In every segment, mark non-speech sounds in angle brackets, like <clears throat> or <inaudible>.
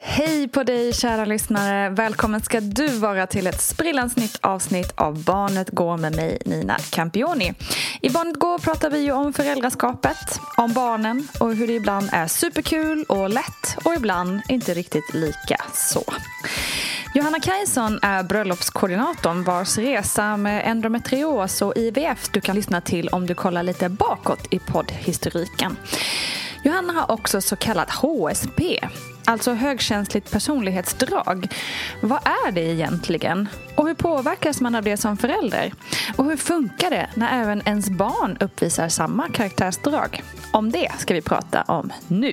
Hej på dig kära lyssnare! Välkommen ska du vara till ett sprillans nytt avsnitt av Barnet Går med mig Nina Campioni. I Barnet Går pratar vi ju om föräldraskapet, om barnen och hur det ibland är superkul och lätt och ibland inte riktigt lika så. Johanna Kajson är bröllopskoordinatorn vars resa med endometrios och IVF du kan lyssna till om du kollar lite bakåt i poddhistoriken. Johanna har också så kallat HSP, alltså högkänsligt personlighetsdrag. Vad är det egentligen? Och hur påverkas man av det som förälder? Och hur funkar det när även ens barn uppvisar samma karaktärsdrag? Om det ska vi prata om nu.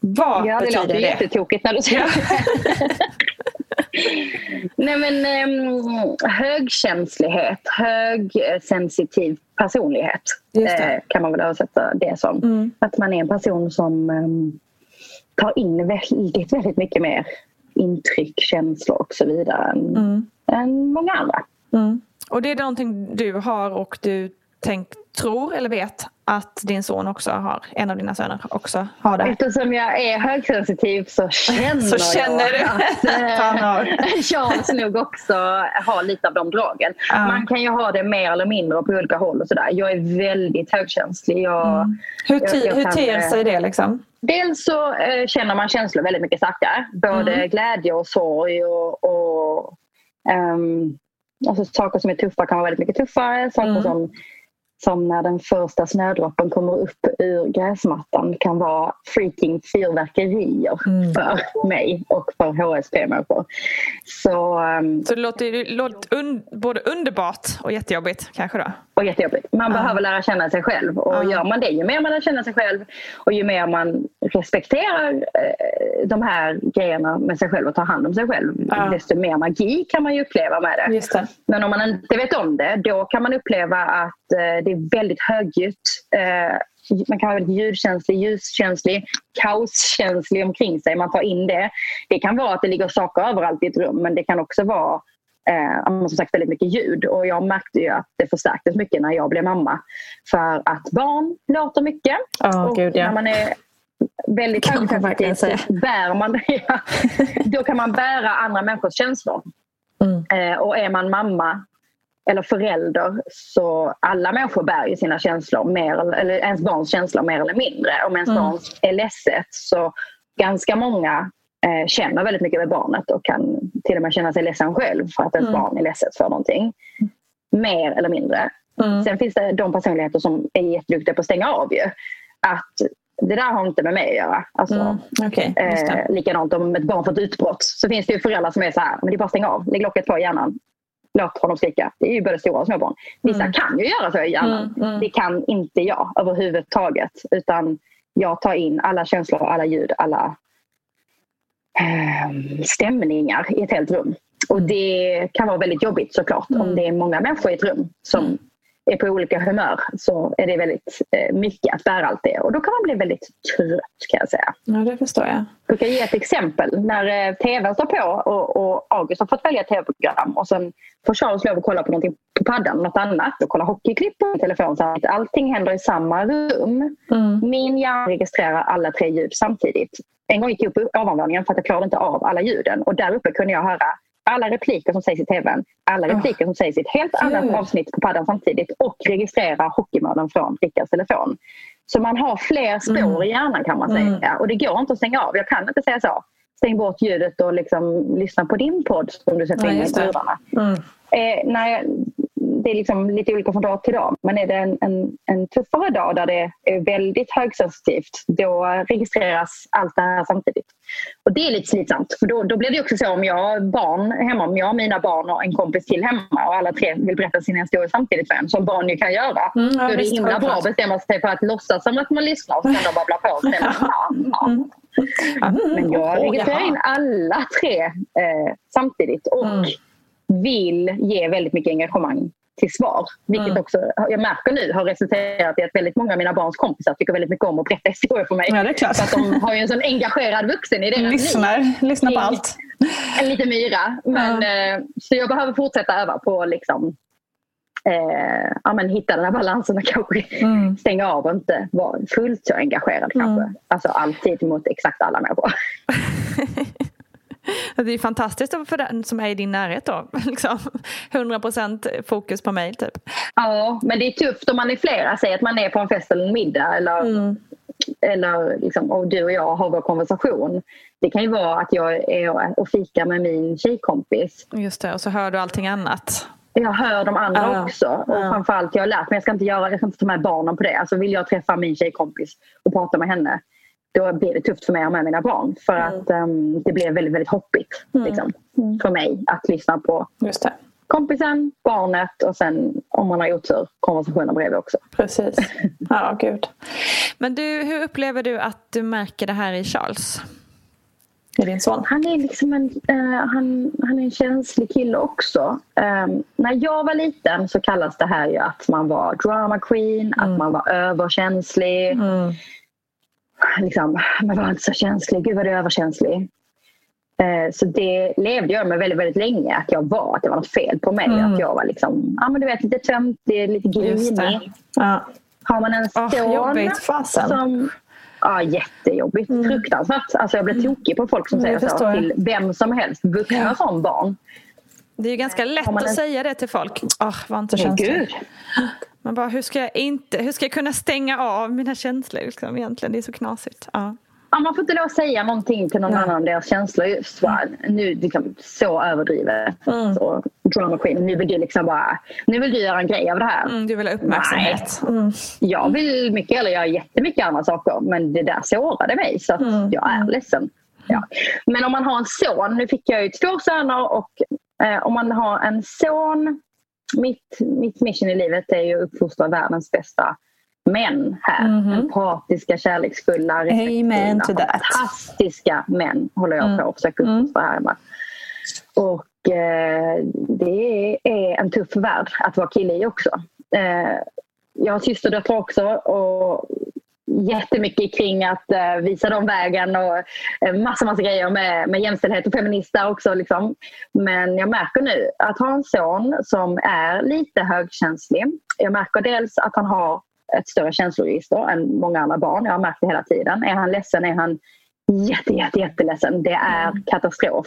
Vad ja, det betyder låter det? jättetokigt när du säger det. <laughs> Nej men um, högkänslighet, högsensitiv personlighet Just det. eh, kan man väl översätta det som. Mm. Att man är en person som um, tar in väldigt, väldigt mycket mer intryck, känslor och så vidare än, Mm. än många andra. Mm. Och det är någonting du har och du tänk, tror eller vet att din son också har, en av dina söner också har det. Eftersom jag är högsensitiv så <laughs> känner, Så känner jag du att eh, Charles <laughs> nog också har lite av de dragen. Ja. Man kan ju ha det mer eller mindre på olika håll och sådär. Jag är väldigt högkänslig. Jag, Hur, jag- jag hur kan, ter eh, sig det liksom? Dels så eh, känner man känslor väldigt mycket starkare. Både Mm. glädje och sorg och, och ehm, alltså saker som är tuffa kan vara väldigt mycket tuffare. Saker Mm. som, som när den första snödroppen kommer upp ur gräsmattan kan vara freaking fyrverkerier Mm. för mig och för HSP-människor. Så, ehm, Så det låter, det låter un, både underbart och jättejobbigt kanske då? och jättejobbigt. Man Ja. behöver lära känna sig själv. Och Ja. gör man det, ju mer man lär känna sig själv och ju mer man respekterar eh, de här grejerna med sig själv och tar hand om sig själv, desto mer magi kan man ju uppleva med det. Det. Men om man inte vet om det, då kan man uppleva att eh, det är väldigt högljutt. Eh, man kan vara väldigt ljudkänslig, ljuskänslig, kaoskänslig omkring sig. Man tar in det. Det kan vara att det ligger saker överallt i ett rum men det kan också vara eh, som sagt väldigt mycket ljud. Och jag märkte ju att det förstärktes mycket när jag blev mamma. För att barn låter mycket. Ja, och gud ja. när man är väldigt högsensitivt bär man, ja, <laughs> då kan man bära andra människors känslor. Mm. Eh, och är man mamma eller förälder så alla människor bär ju sina känslor, mer, eller- ens barns känslor mer eller mindre. Om ens Mm. barn är ledset så ganska många eh, känner väldigt mycket med barnet och kan till och med känna sig ledsen själv för att ens Mm. barn är ledset för någonting. Mer eller mindre. Mm. Sen finns det de personligheter som är jätteduktiga på att stänga av ju. Att det där har inte med mig att göra. Alltså, Mm. Det. Eh, likadant om ett barn får ett utbrott. Så finns det ju föräldrar som är så här, men det är bara att stänga av. Lägg locket på hjärnan. Låt honom skrika. Det är ju både stora och små barn. Vissa Mm. kan ju göra så i hjärnan. Mm, mm. Det kan inte jag överhuvudtaget. Utan jag tar in alla känslor, alla ljud, alla eh, stämningar i ett helt rum. Och det kan vara väldigt jobbigt såklart. Mm. Om det är många människor i ett rum som är på olika humör så är det väldigt eh, mycket att bära allt det. Och då kan man bli väldigt trött kan jag säga. Ja, det förstår jag. Jag kan ge ett exempel. När eh, tvn står på och, och August har fått välja tv-program och sen får Charles lov att kolla på någonting på paddan, något annat och kolla hockeyklipp på telefon. Så att allting händer i samma rum. Mm. Min hjärna registrerar alla tre ljud samtidigt. En gång gick jag upp på ovanvåningen för att jag klarade inte av alla ljuden och där uppe kunde jag höra alla repliker som sägs i tvn, alla Oh. repliker som sägs i ett helt annat avsnitt på paddan samtidigt och registrera hockeymålen från Rickards telefon. Så man har fler spår Mm. i hjärnan kan man Mm. säga och det går inte att stänga av. Jag kan inte säga så. Stäng bort ljudet och liksom lyssna på din podd som du sätter Ja, in i lurarna. Mm. Eh, nej, det är liksom lite olika från dag till dag. Men är det en, en, en tuffare dag där det är väldigt högsensitivt då registreras allt det här samtidigt. Och det är lite slitsamt. För då, då blir det också så om jag har barn hemma, om jag har mina barn och en kompis till hemma och alla tre vill berätta sina historier samtidigt för en, som barn ju kan göra. Mm, ja, då är det himla bra att bestämma sig för att låtsas som att man lyssnar och sen de babblar på. Och sen. <laughs> Mm. Men jag Åh, registrerar in alla tre eh, samtidigt och Mm. vill ge väldigt mycket engagemang till svar. Vilket Mm. också, jag märker nu har resulterat i att väldigt många av mina barns kompisar tycker väldigt mycket om att berätta historier för mig. Ja, det är klart. För att de har ju en sån engagerad vuxen i deras liv. Lyssnar, lyssnar på Kring- allt. En liten myra. Men, eh, så jag behöver fortsätta öva på liksom, eh, ja, men hitta den här balansen och kanske Mm. stänga av och inte vara fullt så engagerad kanske. Alltså alltid mot exakt alla människor. <laughs> Det är fantastiskt för den som är i din närhet då. <laughs> Liksom 100% fokus på mig typ. Ja, men det är tufft om man är flera. Säg att man är på en fest eller en middag eller, Mm. eller liksom, och du och jag har vår konversation. Det kan ju vara att jag är och fikar med min tjejkompis. Just det, och så hör du allting annat. Jag hör de andra Ja. också. Och Ja. framförallt, jag har lärt mig jag ska inte, göra, jag ska inte ta med barnen på det. Alltså vill jag träffa min tjejkompis och prata med henne då blir det tufft för mig att ha med mina barn. För att ehm, det blir väldigt, väldigt hoppigt liksom, för mig att lyssna på kompisen, barnet och sen om man har otur konversationen bredvid också. precis. <laughs> Ja, gud. Men du, hur upplever du att du märker det här i Charles? I din son? Han är liksom en, eh, han, han är en känslig kille också. Ehm, när jag var liten så kallas det här ju att man var drama queen, att man var överkänslig. Mm. Liksom, man var inte så känslig, gud vad du är överkänslig. Eh, så det levde jag med väldigt, väldigt länge, att jag var, att det var något fel på mig. Mm. Att jag var liksom, ja men du vet lite töntig, lite grinig. Ja. Har man en son. Fasen. som... Ja, jättejobbigt. Fruktansvärt. Alltså jag blir tokig på folk som Mm, säger det förstår så jag. till vem som helst, vuxna Ja. som barn. Det är ju ganska lätt man att en- säga det till folk. Oh, var inte känslig. Man bara, hur ska jag inte, hur ska jag kunna stänga av mina känslor liksom, egentligen? Det är så knasigt. Ja. Ja, man får inte lov att säga någonting till någon Nej. annan om deras känslor. Just, va? Nu liksom, så överdrivet. Mm. Så, drama queen. Nu vill du liksom bara, nu vill du göra en grej av det här. Mm, du vill ha uppmärksamhet. Mm. Jag vill mycket eller göra jättemycket andra saker men det där sårade mig så Mm. jag är ledsen. Ja. Men om man har en son, nu fick jag ju två söner och eh, om man har en son, mitt, mitt mission i livet är ju att uppfostra världens bästa män här. Mhm. Empatiska, kärleksfulla, respektfulla, fantastiska män håller jag på att försöka uppfostra här hemma. Och eh, det är en tuff värld att vara kille i också. Eh, jag har systerdöttrar också och jättemycket kring att eh, visa dem vägen och eh, massa, massa grejer med, med jämställdhet och feminister också. Liksom. Men jag märker nu att ha en son som är lite högkänslig. Jag märker dels att han har ett större känsloregister än många andra barn. Jag har märkt det hela tiden. Är han ledsen är han jätte, jätte, jätteledsen. Det är katastrof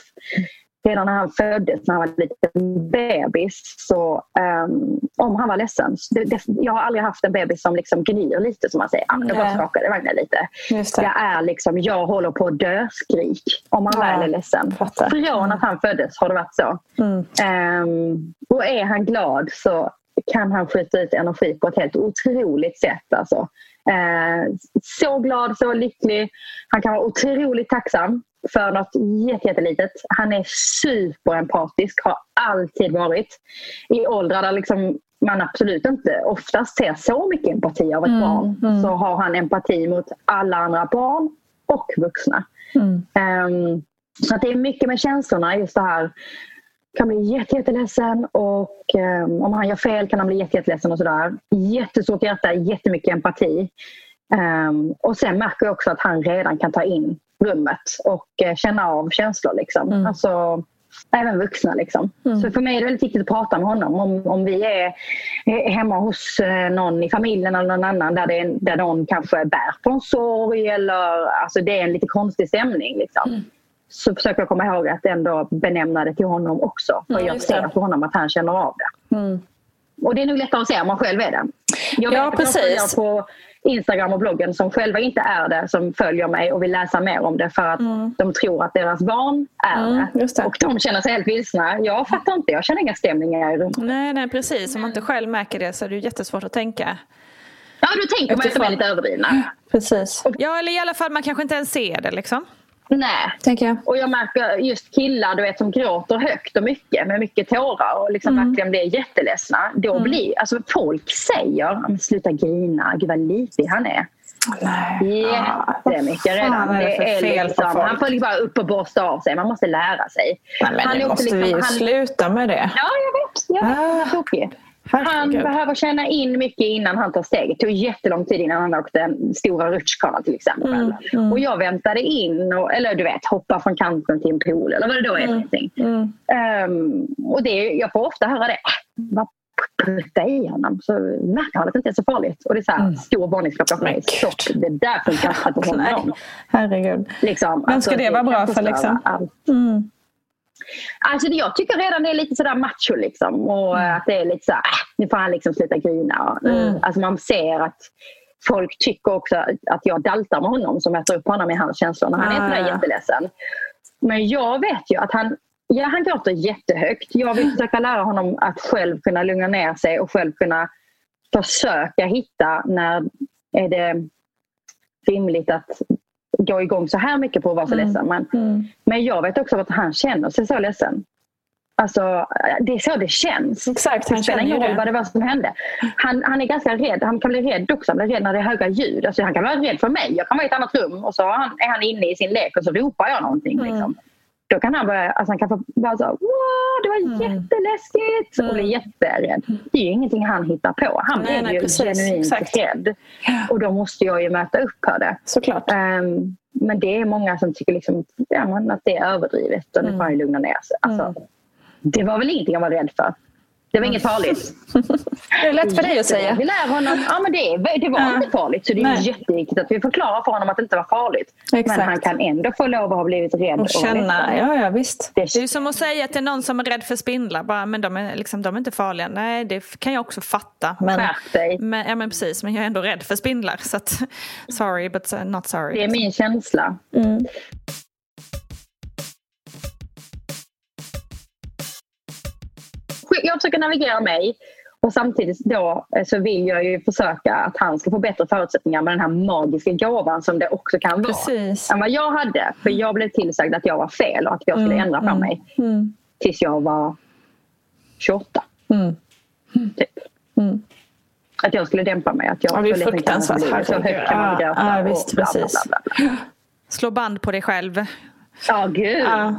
redan när han föddes, när han var en liten bebis, så um, om han var ledsen. Det, det, jag har aldrig haft en bebis som liksom gnyr lite som man säger. Ah, det bara skakade vagnen lite. Just det. det. är liksom, jag håller på att dö-skrik om han ja, väl är ledsen. Fattar. Från att han föddes har det varit så. Mm. Um, och är han glad så kan han skjuta ut energi på ett helt otroligt sätt. Alltså. Eh, så glad, så lycklig. Han kan vara otroligt tacksam för något jättelitet. Han är superempatisk, har alltid varit. I åldrar där liksom man absolut inte oftast ser så mycket empati av ett mm, barn mm. så har han empati mot alla andra barn och vuxna. Mm. Um, så att det är mycket med känslorna, just det här kan bli jätteledsen och um, om han gör fel kan han bli jätteledsen och sådär. Jättestort hjärta, jättemycket empati. Um, och sen märker jag också att han redan kan ta in rummet och uh, känna av känslor. Liksom. Mm. Alltså, även vuxna. Liksom. Mm. Så för mig är det väldigt viktigt att prata med honom. Om, om vi är, hemma hos uh, någon i familjen eller någon annan där, det är, där någon kanske bär på en sorg eller alltså, det är en lite konstig stämning. Liksom. Mm så försöker jag komma ihåg att ändå benämna det till honom också. För mm, jag ser på honom att han känner av det. Mm. Och det är nog lättare att se om man själv är det. Jag vet ja, precis. på Instagram och bloggen som själva inte är det som följer mig och vill läsa mer om det för att mm. de tror att deras barn är mm, det. Och de känner sig helt vilsna. Jag fattar inte, jag känner inga stämningar i rummet. Nej, nej precis. Om man inte själv märker det så är det jättesvårt att tänka. Ja, då tänker man att de är lite överdrivna. Precis. Ja, eller i alla fall man kanske inte ens ser det liksom. Nej. Tänker jag. Och jag märker just killar du vet, som gråter högt och mycket med mycket tårar och liksom mm. verkligen blir jätteledsna. Då mm. blir, alltså folk säger sluta grina, gud vad lipig han är. Nej. Jättemycket redan. Är det är fel liksom, han får liksom bara upp och borsta av sig. Man måste lära sig. Men, men nu måste liksom, vi han... sluta med det. Ja, jag vet. Jag vet. Ah. Han behöver känna in mycket innan han tar steget. Det tog jättelång tid innan han åkte den stora rutschkanan till exempel. Mm, mm. Och jag väntade in, och, eller du vet hoppa från kanten till en pool eller vad det då är mm, mm. Um, och det, jag får ofta höra det. Vad putta i honom så märker han att det inte är så farligt. Och det är så här, mm. stor varningsklocka för mig. Stopp, det där funkar inte på <laughs> honom. Herregud. Liksom, Men ska alltså, det vara bra för liksom? Alltså jag tycker redan det är lite sådär macho liksom. Och mm. att det är lite såhär, äh, nu får han liksom sluta grina. Mm. Alltså man ser att folk tycker också att jag daltar med honom som möter upp honom i hans känslor när han är sådär ah. jätteledsen. Men jag vet ju att han, ja, han gråter jättehögt. Jag vill försöka lära honom att själv kunna lugna ner sig och själv kunna försöka hitta när är det rimligt att gå igång så här mycket på att vara så mm. ledsen. Men, mm. men jag vet också att han känner sig så ledsen. Alltså, det är så det känns. Exakt, det spelar ingen roll vad det var som hände. Han, han är ganska rädd. Han kan bli rädd också. Han blir rädd när det är höga ljud. Alltså, han kan vara rädd för mig. Jag kan vara i ett annat rum och så är han inne i sin lek och så ropar jag någonting. Mm. Liksom. Då kan han börja, alltså han kan få bara så, wow, det var mm. jätteläskigt och bli jätterädd. Det är ju ingenting han hittar på. Han nej, blir nej, ju precis. genuint Exakt. rädd. Och då måste jag ju möta upp för det. Såklart. Um, men det är många som tycker liksom, ja, att det är överdrivet och nu får han lugna ner sig. Alltså, mm. Det var väl ingenting jag var rädd för. Det var inget farligt. det är lätt för dig att säga. Vi lär honom, ja men det, det var ja. inte farligt. Så det är Nej. jätteviktigt att vi förklarar för honom att det inte var farligt. Exakt. Men han kan ändå få lov att ha blivit rädd. Och känna, ja, ja visst. Det, det är som att säga till någon som är rädd för spindlar, bara, men de är, liksom, de är inte farliga. Nej, det kan jag också fatta. Men, dig. Men, ja men precis, men jag är ändå rädd för spindlar. Så att, sorry but not sorry. Det är min känsla. Mm. Jag försöker navigera mig och samtidigt då eh, så vill jag ju försöka att han ska få bättre förutsättningar med den här magiska gåvan som det också kan vara. Precis. Än vad jag hade. För jag blev tillsagd att jag var fel och att jag skulle mm, ändra på mm, mig. Mm. Tills jag var 28. Mm. Typ. Mm. Att jag skulle dämpa mig. Att jag ja, det är fruktansvärt. Så högt kan man gråta. Ja, visst, bla, bla, bla, Slå band på dig själv. Ja, gud. Ja.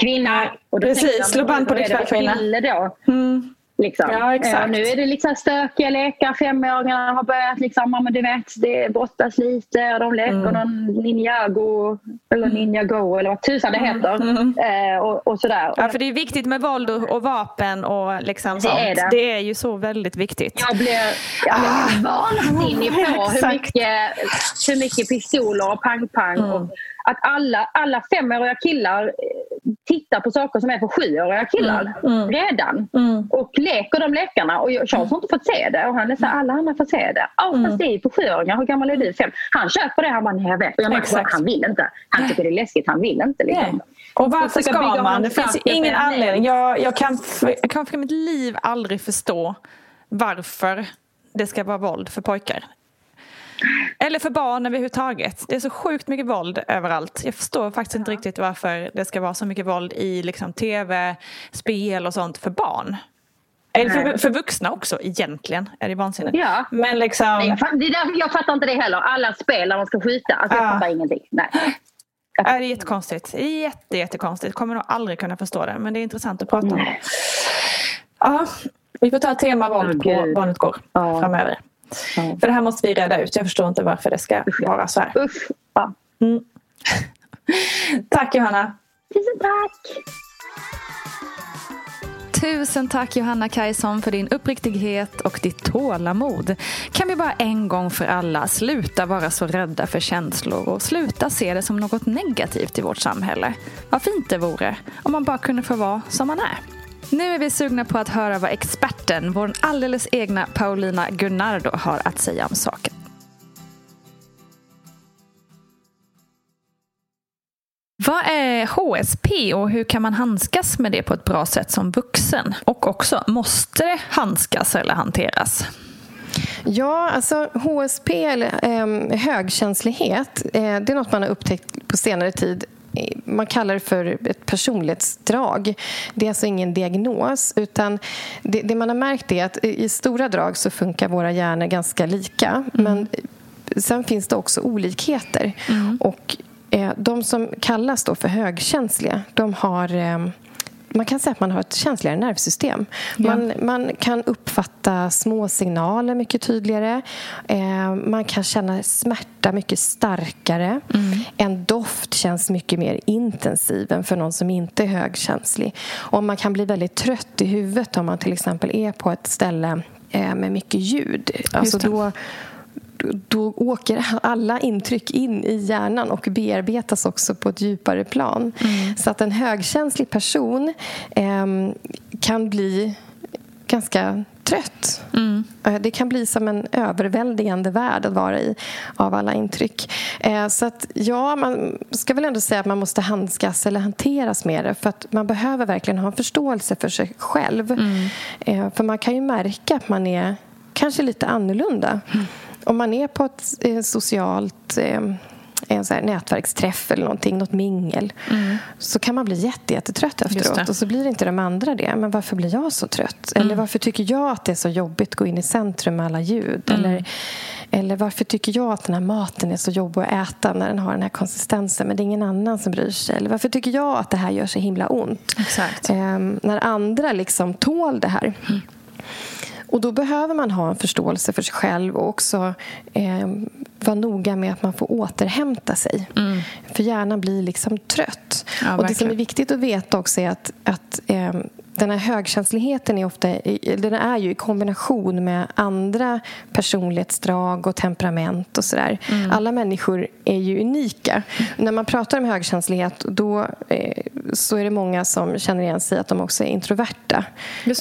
Kvinna. Och Precis, slå band på dig själv kvinna. Då. Mm. Liksom. Ja, exakt. Eh, nu är det liksom stökiga lekar. Femåringarna har börjat liksom, men du vet, det brottas lite och de leker mm. någon Ninjago eller Ninjago eller vad tusan det heter. Mm. Eh, och, och, sådär. Ja, för det är viktigt med våld och, och vapen och liksom det sånt. Är det. det. är ju så väldigt viktigt. Jag blir, jag blir ah. vansinnig på <laughs> hur mycket, hur mycket pistoler och pang-pang mm att alla, alla femåriga killar eh, tittar på saker som är för sjuåriga killar mm. mm. redan. Mm. Och leker de lekarna. Och Charles har inte fått se det och han är så alla andra får se det. Ja mm. fast det är för sjuåringar, hur gammal är du? Fem. Han köper det, han bara, nej jag vet. Jag bara, han vill inte. Han tycker det är läskigt, han vill inte. Liksom. Och varför ska man? Det finns ingen anledning. Jag, jag, kan för, jag kan för mitt liv aldrig förstå varför det ska vara våld för pojkar. Eller för barn överhuvudtaget. Det är så sjukt mycket våld överallt. Jag förstår faktiskt inte riktigt varför det ska vara så mycket våld i liksom, tv, spel och sånt för barn. Eller för, för vuxna också egentligen. Är det vansinnigt. Ja. Men liksom... Nej, jag, fattar, jag fattar inte det heller. Alla spel där man ska skjuta. Alltså, jag fattar ingenting. Nej. Ja, det är jättekonstigt. Jätte, jättekonstigt. Kommer nog aldrig kunna förstå det. Men det är intressant att prata om. Ja, vi får ta tema våld på Barnet Går ja. framöver. Mm. För det här måste vi reda ut. Jag förstår inte varför det ska Usch, vara så här. Usch, ja. mm. <laughs> tack Johanna. Tusen tack. Tusen tack Johanna Kajson för din uppriktighet och ditt tålamod. Kan vi bara en gång för alla sluta vara så rädda för känslor och sluta se det som något negativt i vårt samhälle? Vad fint det vore om man bara kunde få vara som man är. Nu är vi sugna på att höra vad experten, vår alldeles egna Paulina Gunnardo, har att säga om saken. Vad är HSP och hur kan man handskas med det på ett bra sätt som vuxen? Och också, måste det handskas eller hanteras? Ja, alltså HSP, eller eh, högkänslighet, eh, det är något man har upptäckt på senare tid man kallar det för ett personlighetsdrag. Det är alltså ingen diagnos. utan Det, det man har märkt är att i stora drag så funkar våra hjärnor ganska lika. Mm. Men sen finns det också olikheter. Mm. Och eh, De som kallas då för högkänsliga de har eh, man kan säga att man har ett känsligare nervsystem. Ja. Man, man kan uppfatta små signaler mycket tydligare. Eh, man kan känna smärta mycket starkare. Mm. En doft känns mycket mer intensiv än för någon som inte är högkänslig. Och man kan bli väldigt trött i huvudet om man till exempel är på ett ställe eh, med mycket ljud. Alltså då, då åker alla intryck in i hjärnan och bearbetas också på ett djupare plan. Mm. Så att en högkänslig person eh, kan bli ganska trött. Mm. Eh, det kan bli som en överväldigande värld att vara i av alla intryck. Eh, så att ja, man ska väl ändå säga att man måste handskas eller hanteras med det för att man behöver verkligen ha en förståelse för sig själv. Mm. Eh, för man kan ju märka att man är kanske lite annorlunda. Mm om man är på ett socialt en så nätverksträff eller någonting, något mingel mm. så kan man bli jättetrött efteråt och så blir inte de andra det. Men varför blir jag så trött? Mm. Eller varför tycker jag att det är så jobbigt att gå in i centrum med alla ljud? Mm. Eller, eller varför tycker jag att den här maten är så jobbig att äta när den har den här konsistensen men det är ingen annan som bryr sig? Eller varför tycker jag att det här gör så himla ont? Exakt. Eh, när andra liksom tål det här. Mm. Och Då behöver man ha en förståelse för sig själv och också eh, vara noga med att man får återhämta sig. Mm. För hjärnan blir liksom trött. Ja, och Det som är viktigt att veta också är att, att eh, den här högkänsligheten är ofta den är ju i kombination med andra personlighetsdrag och temperament och sådär. Mm. Alla människor är ju unika. Mm. När man pratar om högkänslighet då eh, så är det många som känner igen sig att de också är introverta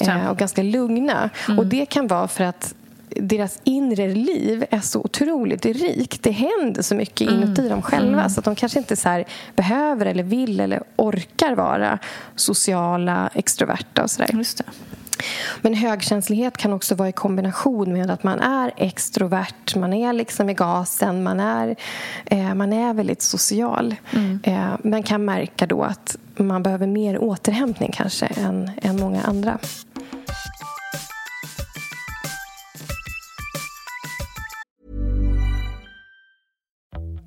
eh, och ganska lugna. Mm. Och det kan vara för att deras inre liv är så otroligt rikt. Det händer så mycket mm. inuti dem själva mm. så att de kanske inte så behöver eller vill eller orkar vara sociala, extroverta och sådär. Just det. Men högkänslighet kan också vara i kombination med att man är extrovert, man är liksom i gasen, man är, eh, man är väldigt social. Mm. Eh, men kan märka då att man behöver mer återhämtning kanske än, än många andra.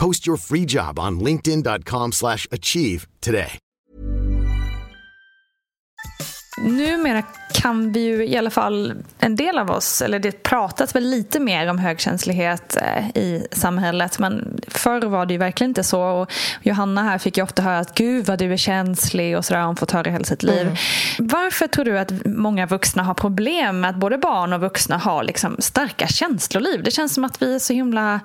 Post your free job on linkedin.com/achieve slash achieve today. Numera kan vi ju i alla fall, en del av oss, eller det pratas väl lite mer om högkänslighet eh, i samhället men förr var det ju verkligen inte så och Johanna här fick ju ofta höra att gud vad du är känslig och sådär har hon fått höra hela sitt liv. Varför tror du att många vuxna har problem med att både barn och vuxna har liksom starka känsloliv? Det känns som att vi är så himla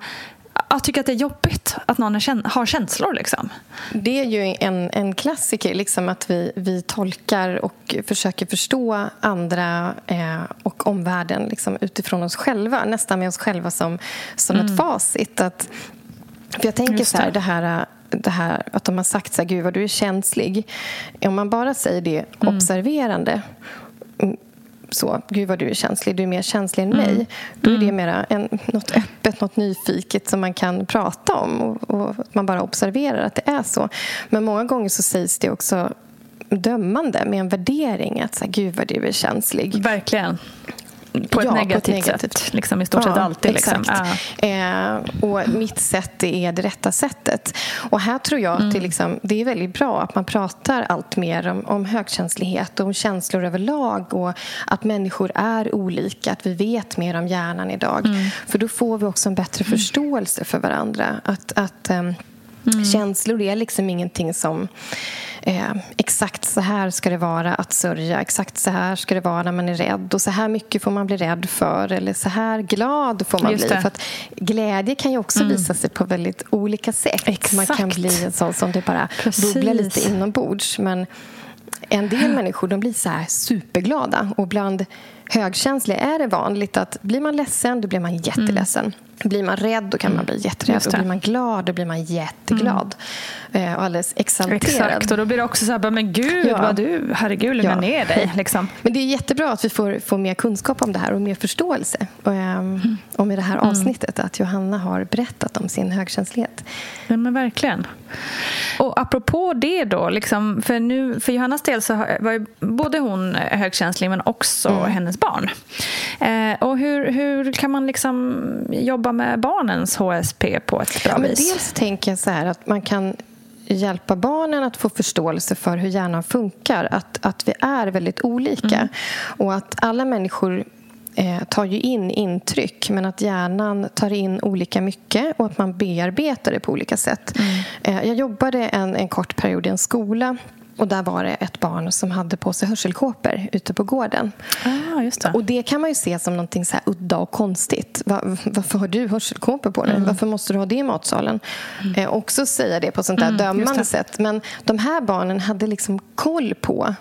jag tycker att det är jobbigt att någon har känslor. Liksom. Det är ju en, en klassiker, liksom att vi, vi tolkar och försöker förstå andra eh, och omvärlden liksom, utifrån oss själva. Nästan med oss själva som, som mm. ett facit. Att, för jag tänker så här, det här det här att de har sagt så här, gud vad du är känslig. Om man bara säger det mm. observerande så, gud vad du är känslig, du är mer känslig än mig. Mm. Då är det mm. mer en, något öppet, något nyfiket som man kan prata om och, och man bara observerar att det är så. Men många gånger så sägs det också dömande med en värdering att så här, gud vad du är känslig. Verkligen. På ett, ja, negativt, på ett negativt sätt, liksom, i stort ja, sett alltid. Liksom. Ja. Eh, och mitt sätt är det rätta sättet. Och här tror jag mm. att det, liksom, det är väldigt bra att man pratar allt mer om, om högkänslighet och om känslor överlag och att människor är olika, att vi vet mer om hjärnan idag. Mm. För då får vi också en bättre mm. förståelse för varandra. Att, att um, Mm. Känslor är liksom ingenting som eh, exakt så här ska det vara att sörja, exakt så här ska det vara när man är rädd och så här mycket får man bli rädd för eller så här glad får man Just bli. För att glädje kan ju också mm. visa sig på väldigt olika sätt. Exakt. Man kan bli en sån som det bara Precis. bubblar lite inombords. Men en del <gasps> människor de blir så här superglada och bland högkänsliga är det vanligt att blir man ledsen, då blir man jätteledsen. Mm. Blir man rädd, då kan man bli jätterädd. Och blir man glad, då blir man jätteglad. Mm. Eh, och alldeles exalterad. Exakt, och då blir det också så här, men gud ja. vad du, herregud, lugna ja. ner dig. <laughs> Liksom. Men det är jättebra att vi får, får mer kunskap om det här och mer förståelse. Och, mm. och med det här mm. avsnittet, att Johanna har berättat om sin högkänslighet. Ja, men verkligen. Och apropå det då, liksom, för, nu, för Johannas del så var både hon högkänslig men också mm. Hennes barn. Eh, och hur, hur kan man liksom jobba med barnens HSP på ett bra ja, vis? Dels tänker jag så här att man kan hjälpa barnen att få förståelse för hur hjärnan funkar. Att, att vi är väldigt olika. Mm. Och att alla människor eh, tar ju in intryck men att hjärnan tar in olika mycket och att man bearbetar det på olika sätt. Mm. Eh, jag jobbade en, en kort period i en skola och där var det ett barn som hade på sig hörselkåpor ute på gården. Ah, just det. Och det kan man ju se som någonting så udda och konstigt. Var, varför har du hörselkåpor på dig? Mm. Varför måste du ha det i matsalen? Mm. Eh, också säga det på sånt där mm, dömande sätt. Men de här barnen hade liksom koll på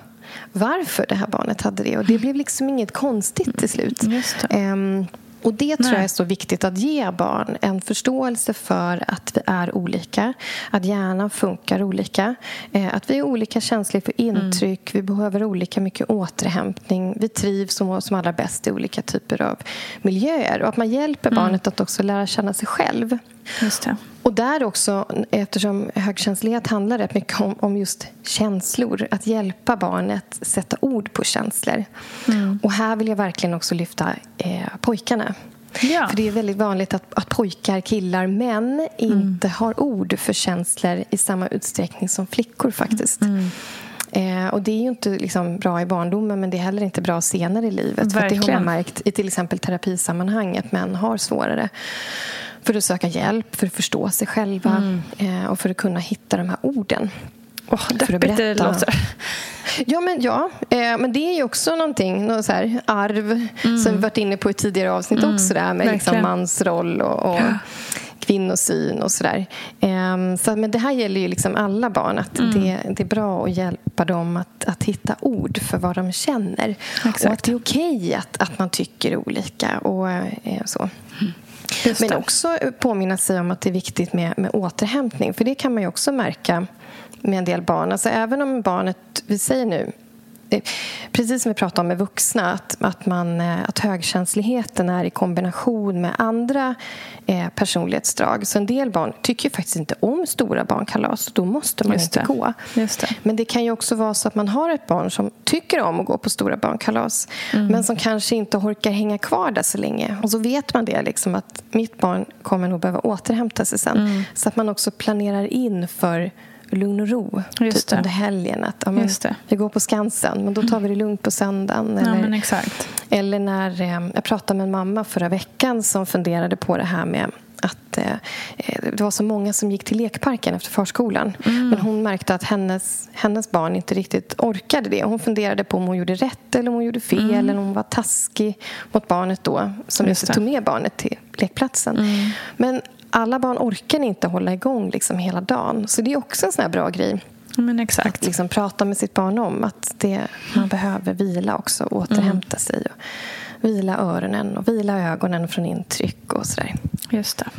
varför det här barnet hade det. Och det blev liksom inget konstigt till slut. Um, och Det tror jag är så viktigt att ge barn. En förståelse för att vi är olika, att hjärnan funkar olika. Eh, att vi är olika känsliga för intryck, mm. vi behöver olika mycket återhämtning. Vi trivs som, som allra bäst i olika typer av miljöer. Och att man hjälper mm. barnet att också lära känna sig själv. Just det. Och där också, eftersom högkänslighet handlar rätt mycket om, om just känslor, att hjälpa barnet sätta ord på känslor. Mm. Och här vill jag verkligen också lyfta eh, pojkarna. Ja. För det är väldigt vanligt att, att pojkar, killar, män inte mm. har ord för känslor i samma utsträckning som flickor faktiskt. Mm. Eh, och Det är ju inte liksom bra i barndomen men det är heller inte bra senare i livet. För det har man märkt i till exempel terapisammanhang att män har svårare för att söka hjälp, för att förstå sig själva mm. eh, och för att kunna hitta de här orden. Oh, deppigt det låter. Ja, men, ja eh, men det är ju också någonting, något så här, arv mm. som vi varit inne på i tidigare avsnitt mm. också. Där, med liksom mansroll och, och ja. kvinnosyn och sådär. Eh, så, men det här gäller ju liksom alla barn. Att mm. det, det, är bra att hjälpa dem att, att hitta ord för vad de känner. Exakt. Och att det är okej okay att, att man tycker olika. och eh, så. Mm. Men också påminna sig om att det är viktigt med, med återhämtning. För det kan man ju också märka med en del barn. Alltså även om barnet, vi säger nu precis som vi pratade om med vuxna, att, att, man, eh, att högkänsligheten är i kombination med andra eh, personlighetsdrag. Så en del barn tycker faktiskt inte om stora barnkalas. Då måste man inte gå. Det. Men det kan ju också vara så att man har ett barn som tycker om att gå på stora barnkalas mm. men som kanske inte orkar hänga kvar där så länge. Och så vet man det, liksom, att mitt barn kommer nog behöva återhämta sig sen. Mm. Så att man också planerar in för lugn och ro typ under helgen. Att, ja, men, Vi går på Skansen, men då tar vi det lugnt på söndagen. Eller, ja, eller när eh, jag pratade med en mamma förra veckan som funderade på det här med att eh, det var så många som gick till lekparken efter förskolan. Mm. Men hon märkte att hennes, hennes barn inte riktigt orkade det. Hon funderade på om hon gjorde rätt eller om hon gjorde fel mm. eller om hon var taskig mot barnet då som just, just tog med barnet till lekplatsen. Mm. Men alla barn orkar inte hålla igång liksom hela dagen. Så det är också en sån bra grej. Men exakt. Att liksom prata med sitt barn om att det, man behöver vila också och återhämta mm. sig. Och vila öronen och vila ögonen från intryck och sådär. Just det.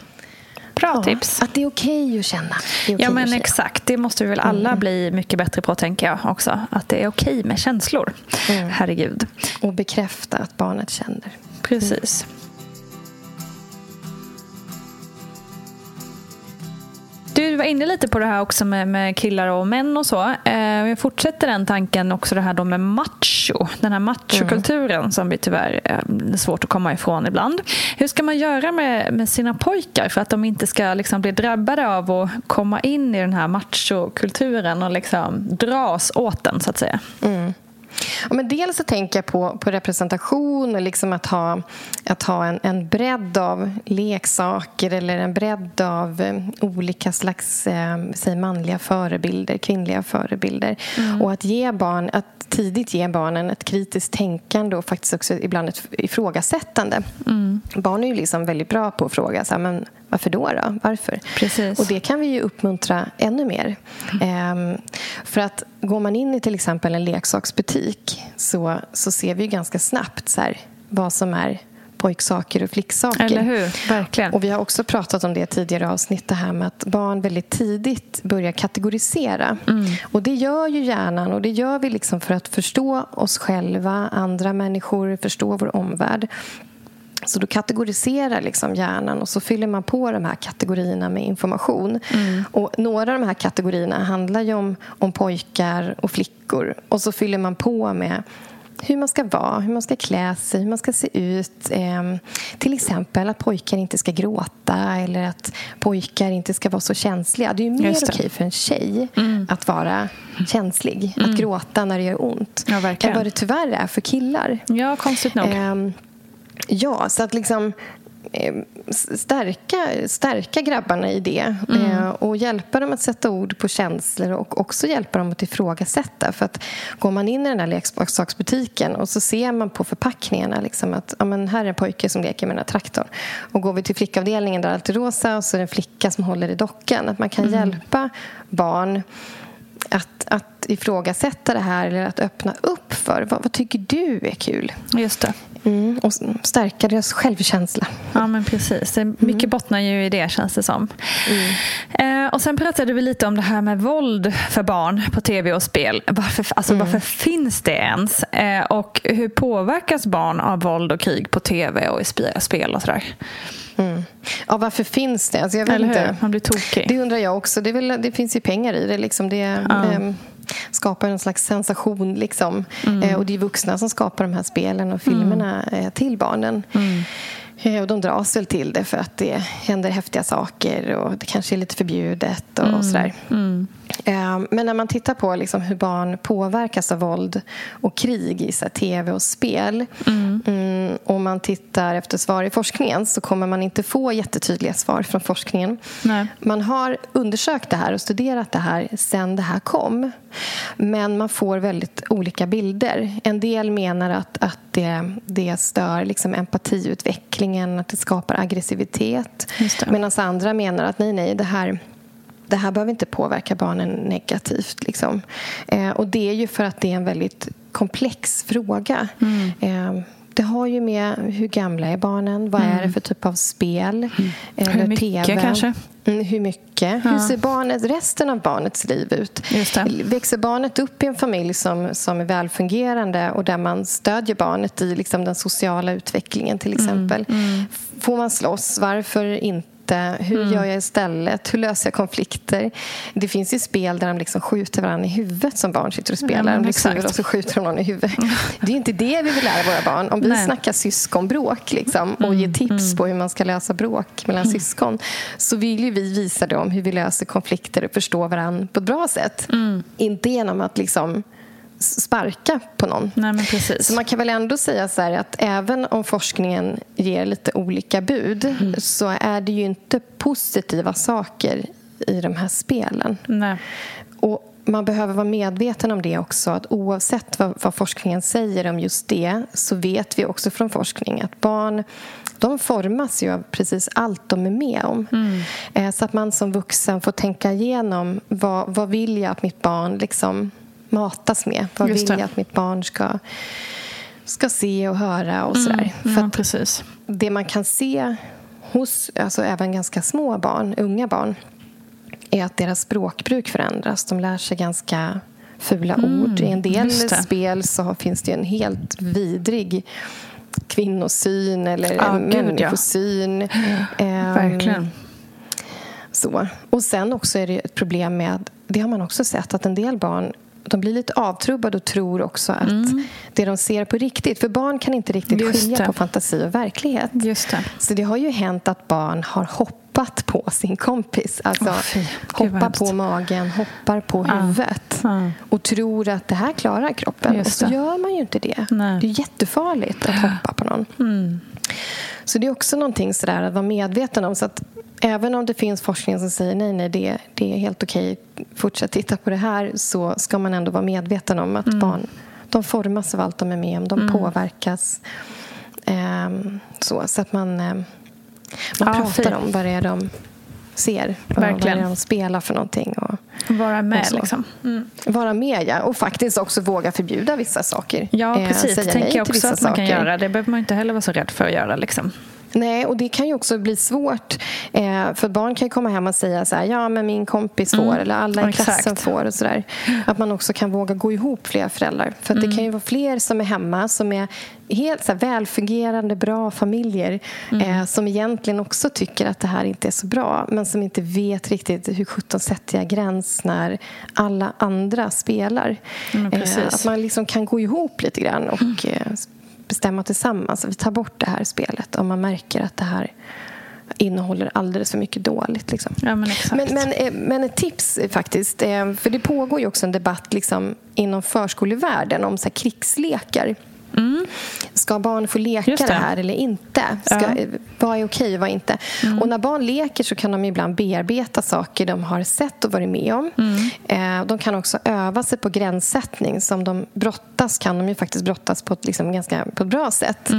Bra ja, tips. Att det är okej okay att känna. Okay ja, men exakt. Det måste vi väl alla mm. bli mycket bättre på, tänker jag också. Att det är okej okay med känslor. Mm. Herregud. Och bekräfta att barnet känner. Precis. Mm. Inne lite på det här också med, med killar och män och så. Eh, jag fortsätter den tanken också det här då med macho. Den här machokulturen mm. som vi tyvärr eh, är svårt att komma ifrån ibland. Hur ska man göra med, med sina pojkar för att de inte ska liksom bli drabbade av att komma in i den här machokulturen och liksom dras åt den så att säga? Mm. Ja, men dels så tänker jag på, på representation och liksom att ha, att ha en, en bredd av leksaker eller en bredd av eh, olika slags eh, säg manliga förebilder, kvinnliga förebilder. Mm. Och att ge barn, att tidigt ge barnen ett kritiskt tänkande och faktiskt också ibland ett ifrågasättande. Mm. Barn är ju liksom väldigt bra på att fråga så här, men varför då? då? Varför? Precis. Och det kan vi ju uppmuntra ännu mer. Mm. Ehm, för att går man in i till exempel en leksaksbutik så, så ser vi ju ganska snabbt så här, vad som är pojksaker och flicksaker. Eller hur? Verkligen. Och vi har också pratat om det tidigare avsnitt, det här med att barn väldigt tidigt börjar kategorisera. Mm. Och det gör ju hjärnan och det gör vi liksom för att förstå oss själva, andra människor, förstå vår omvärld. Så då kategoriserar liksom hjärnan och så fyller man på de här kategorierna med information. Mm. Och Några av de här kategorierna handlar ju om, om pojkar och flickor. Och så fyller man på med hur man ska vara, hur man ska klä sig, hur man ska se ut. Eh, till exempel att pojkar inte ska gråta eller att pojkar inte ska vara så känsliga. Det är ju mer okej för en tjej mm. att vara känslig, mm. att gråta när det gör ont ja, än vad det tyvärr är för killar. Ja, konstigt nog. Eh, Ja, så att liksom stärka, stärka grabbarna i det Mm. eh, och hjälpa dem att sätta ord på känslor och också hjälpa dem att ifrågasätta. För att går man in i den här leksaksbutiken och så ser man på förpackningarna liksom att ja, men här är en pojke som leker med den här traktorn. Och går vi till flickavdelningen där allt är rosa och så är det en flicka som håller i dockan. Att man kan Mm. hjälpa barn att, att ifrågasätta det här eller att öppna upp för vad, vad tycker du är kul? Just det. Mm, och stärka deras självkänsla. Ja, men precis. Det- Mycket bottnar ju i det, känns det som. Eh, och Sen pratade vi lite om det här med våld för barn på tv och spel. Varför, alltså, varför finns det ens? Eh, och hur påverkas barn av våld och krig på tv och i sp- spel och sådär? Mm. Ja, varför finns det? Alltså jag vet inte. Man blir tokig. Det undrar jag också. Det, väl, det finns ju pengar i det. Liksom det ehm, skapar en slags sensation. Liksom. Eh, och det är vuxna som skapar de här spelen och filmerna eh, till barnen. Eh, och de dras väl till det för att det händer häftiga saker och det kanske är lite förbjudet och, och sådär. Eh, Men när man tittar på liksom hur barn påverkas av våld och krig i så tv och spel mm, och man tittar efter svar i forskningen så kommer man inte få jättetydliga svar från forskningen. Nej. Man har undersökt det här och studerat det här sen det här kom. Men man får väldigt olika bilder. En del menar att, att det, det stör liksom empatiutvecklingen, att det skapar aggressivitet. Medan andra menar att nej, nej, det här det här behöver inte påverka barnen negativt. Liksom. Eh, och Det är ju för att det är en väldigt komplex fråga. Eh, det har ju med hur gamla är barnen, vad är det för typ av spel, eller Hur mycket TV. kanske? Mm, hur mycket? Hur ser barnet, resten av barnets liv ut? Växer barnet upp i en familj som, som är välfungerande och där man stödjer barnet i liksom den sociala utvecklingen till exempel? Får man slåss? Varför inte? Hur gör jag istället? Hur löser jag konflikter? Det finns ju spel där de liksom skjuter varandra i huvudet som barn sitter och spelar. men de blir sura och så skjuter de någon i huvudet. Det är inte det vi vill lära våra barn. Om vi Nej. snackar syskonbråk liksom, och ger tips på hur man ska lösa bråk mellan syskon så vill ju vi visa dem hur vi löser konflikter och förstår varandra på ett bra sätt. Inte genom att liksom sparka på någon. Nej, men precis. Så man kan väl ändå säga så att även om forskningen ger lite olika bud så är det ju inte positiva saker i de här spelen. Nej. Och man behöver vara medveten om det också. Att oavsett vad, vad forskningen säger om just det så vet vi också från forskning att barn de formas ju av precis allt de är med om. Eh, Så att man som vuxen får tänka igenom vad, vad vill jag att mitt barn liksom matas med? Vad vill jag att mitt barn ska, ska se och höra och sådär. För Ja, precis. det man kan se hos alltså även ganska små barn, unga barn är att deras språkbruk förändras. De lär sig ganska fula ord. I en del Mm, spel så finns det en helt vidrig kvinnosyn eller Ja, gud, ja. människosyn. Ehm, Verkligen. så. Och sen också är det ett problem med, det har man också sett, att en del barn de blir lite avtrubbade och tror också att det de ser på riktigt. För barn kan inte riktigt Mm. Just skilja det. på fantasi och verklighet. Just det. Så det har ju hänt att barn har hoppat på sin kompis. Alltså vad hoppar på magen, hoppar på huvudet Ja. och tror att det här klarar kroppen. Och så gör man ju inte det. Nej. Det är jättefarligt att hoppa på någon. Så det är också någonting sådär att vara medveten om. Så att även om det finns forskning som säger nej, nej, det, det är helt okej, fortsätt titta på det här, så ska man ändå vara medveten om att barn de formas av allt de är med om, de påverkas. Ehm, så, så att man, ehm, man Ja, pratar fint. om vad det är de ser, vad, vad det Verkligen. är de spelar för någonting. Och, Vara med liksom. Mm. Vara med, ja. Och faktiskt också våga förbjuda vissa saker. Ja, Eh, precis. Det säga tänker nej jag också att man kan saker. göra. Det behöver man inte heller vara så rädd för att göra. Liksom. Nej, och det kan ju också bli svårt. Eh, för barn kan ju komma hem och säga så här, ja men min kompis får eller alla i Mm. Exakt. klassen får och sådär. Att man också kan våga gå ihop flera föräldrar. För att det Mm. kan ju vara fler som är hemma som är helt så här, välfungerande, bra familjer Mm. eh, som egentligen också tycker att det här inte är så bra men som inte vet riktigt hur sjutton sätter jag gräns när alla andra spelar. Mm. Eh, att man liksom kan gå ihop lite grann och <clears throat> eh, bestämma tillsammans att vi tar bort det här spelet om man märker att det här innehåller alldeles för mycket dåligt. Liksom. Ja, men. Men, men, eh, men ett tips eh, faktiskt, eh, för det pågår ju också en debatt liksom, inom förskolevärlden om så här, krigslekar. ska barn få leka det. det. här eller inte? Ska, Ja. Vad är okej och vad inte? Och när barn leker så kan de ibland bearbeta saker de har sett och varit med om. Eh, de kan också öva sig på gränssättning. Som de brottas kan de ju faktiskt brottas på ett, liksom, ganska, på ett bra sätt.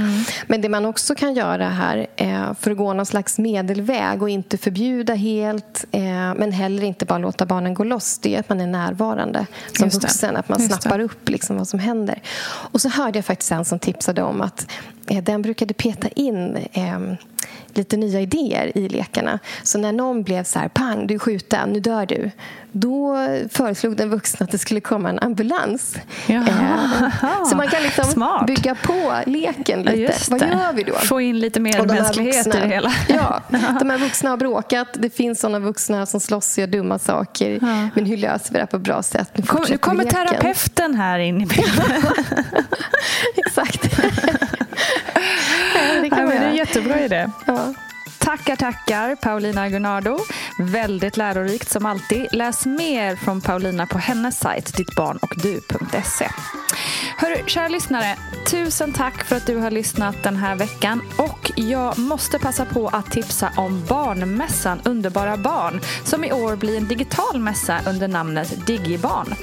Men det man också kan göra här eh, för att gå någon slags medelväg och inte förbjuda helt eh, men heller inte bara låta barnen gå loss det är att man är närvarande som det. vuxen. Att man Just det. snappar upp liksom vad som händer. Och så hörde jag faktiskt en som tipsade om att eh, den brukade peta in eh, lite nya idéer i lekarna. Så när någon blev så här, pang, du är skjuten, nu dör du. Då föreslog den vuxna att det skulle komma en ambulans. Jaha. så man kan liksom Smart. bygga på leken Ja, lite. Vad gör vi då? Få in lite mer mänsklighet i vuxna- det hela. <laughs> Ja, de här vuxna har bråkat. Det finns såna vuxna som slåss och gör dumma saker. Men hur löser vi det här på ett bra sätt? Nu Kom, nu kommer terapeuten här in i bilden. <laughs> <laughs> <laughs> Exakt. Det kan Ja, det är en jättebra idé. Ja. Tackar, tackar Paulina Gunnardo. Väldigt lärorikt som alltid. Läs mer från Paulina på hennes sajt dittbarnochdu.se. Hörru, kära lyssnare. Tusen tack för att du har lyssnat den här veckan. Och jag måste passa på att tipsa om barnmässan Underbara barn som i år blir en digital mässa under namnet Digibarn.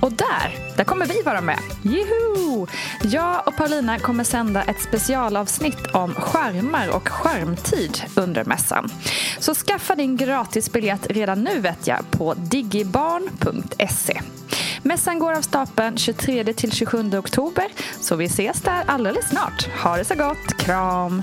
Och där, där kommer vi vara med. Juhu! Jag och Paulina kommer sända ett specialavsnitt om skärmar och skärmtid under mässan. Så skaffa din gratisbiljett redan nu vet jag på digibarn.se. Mässan går av stapeln 23-27 oktober så vi ses där alldeles snart. Ha det så gott, kram!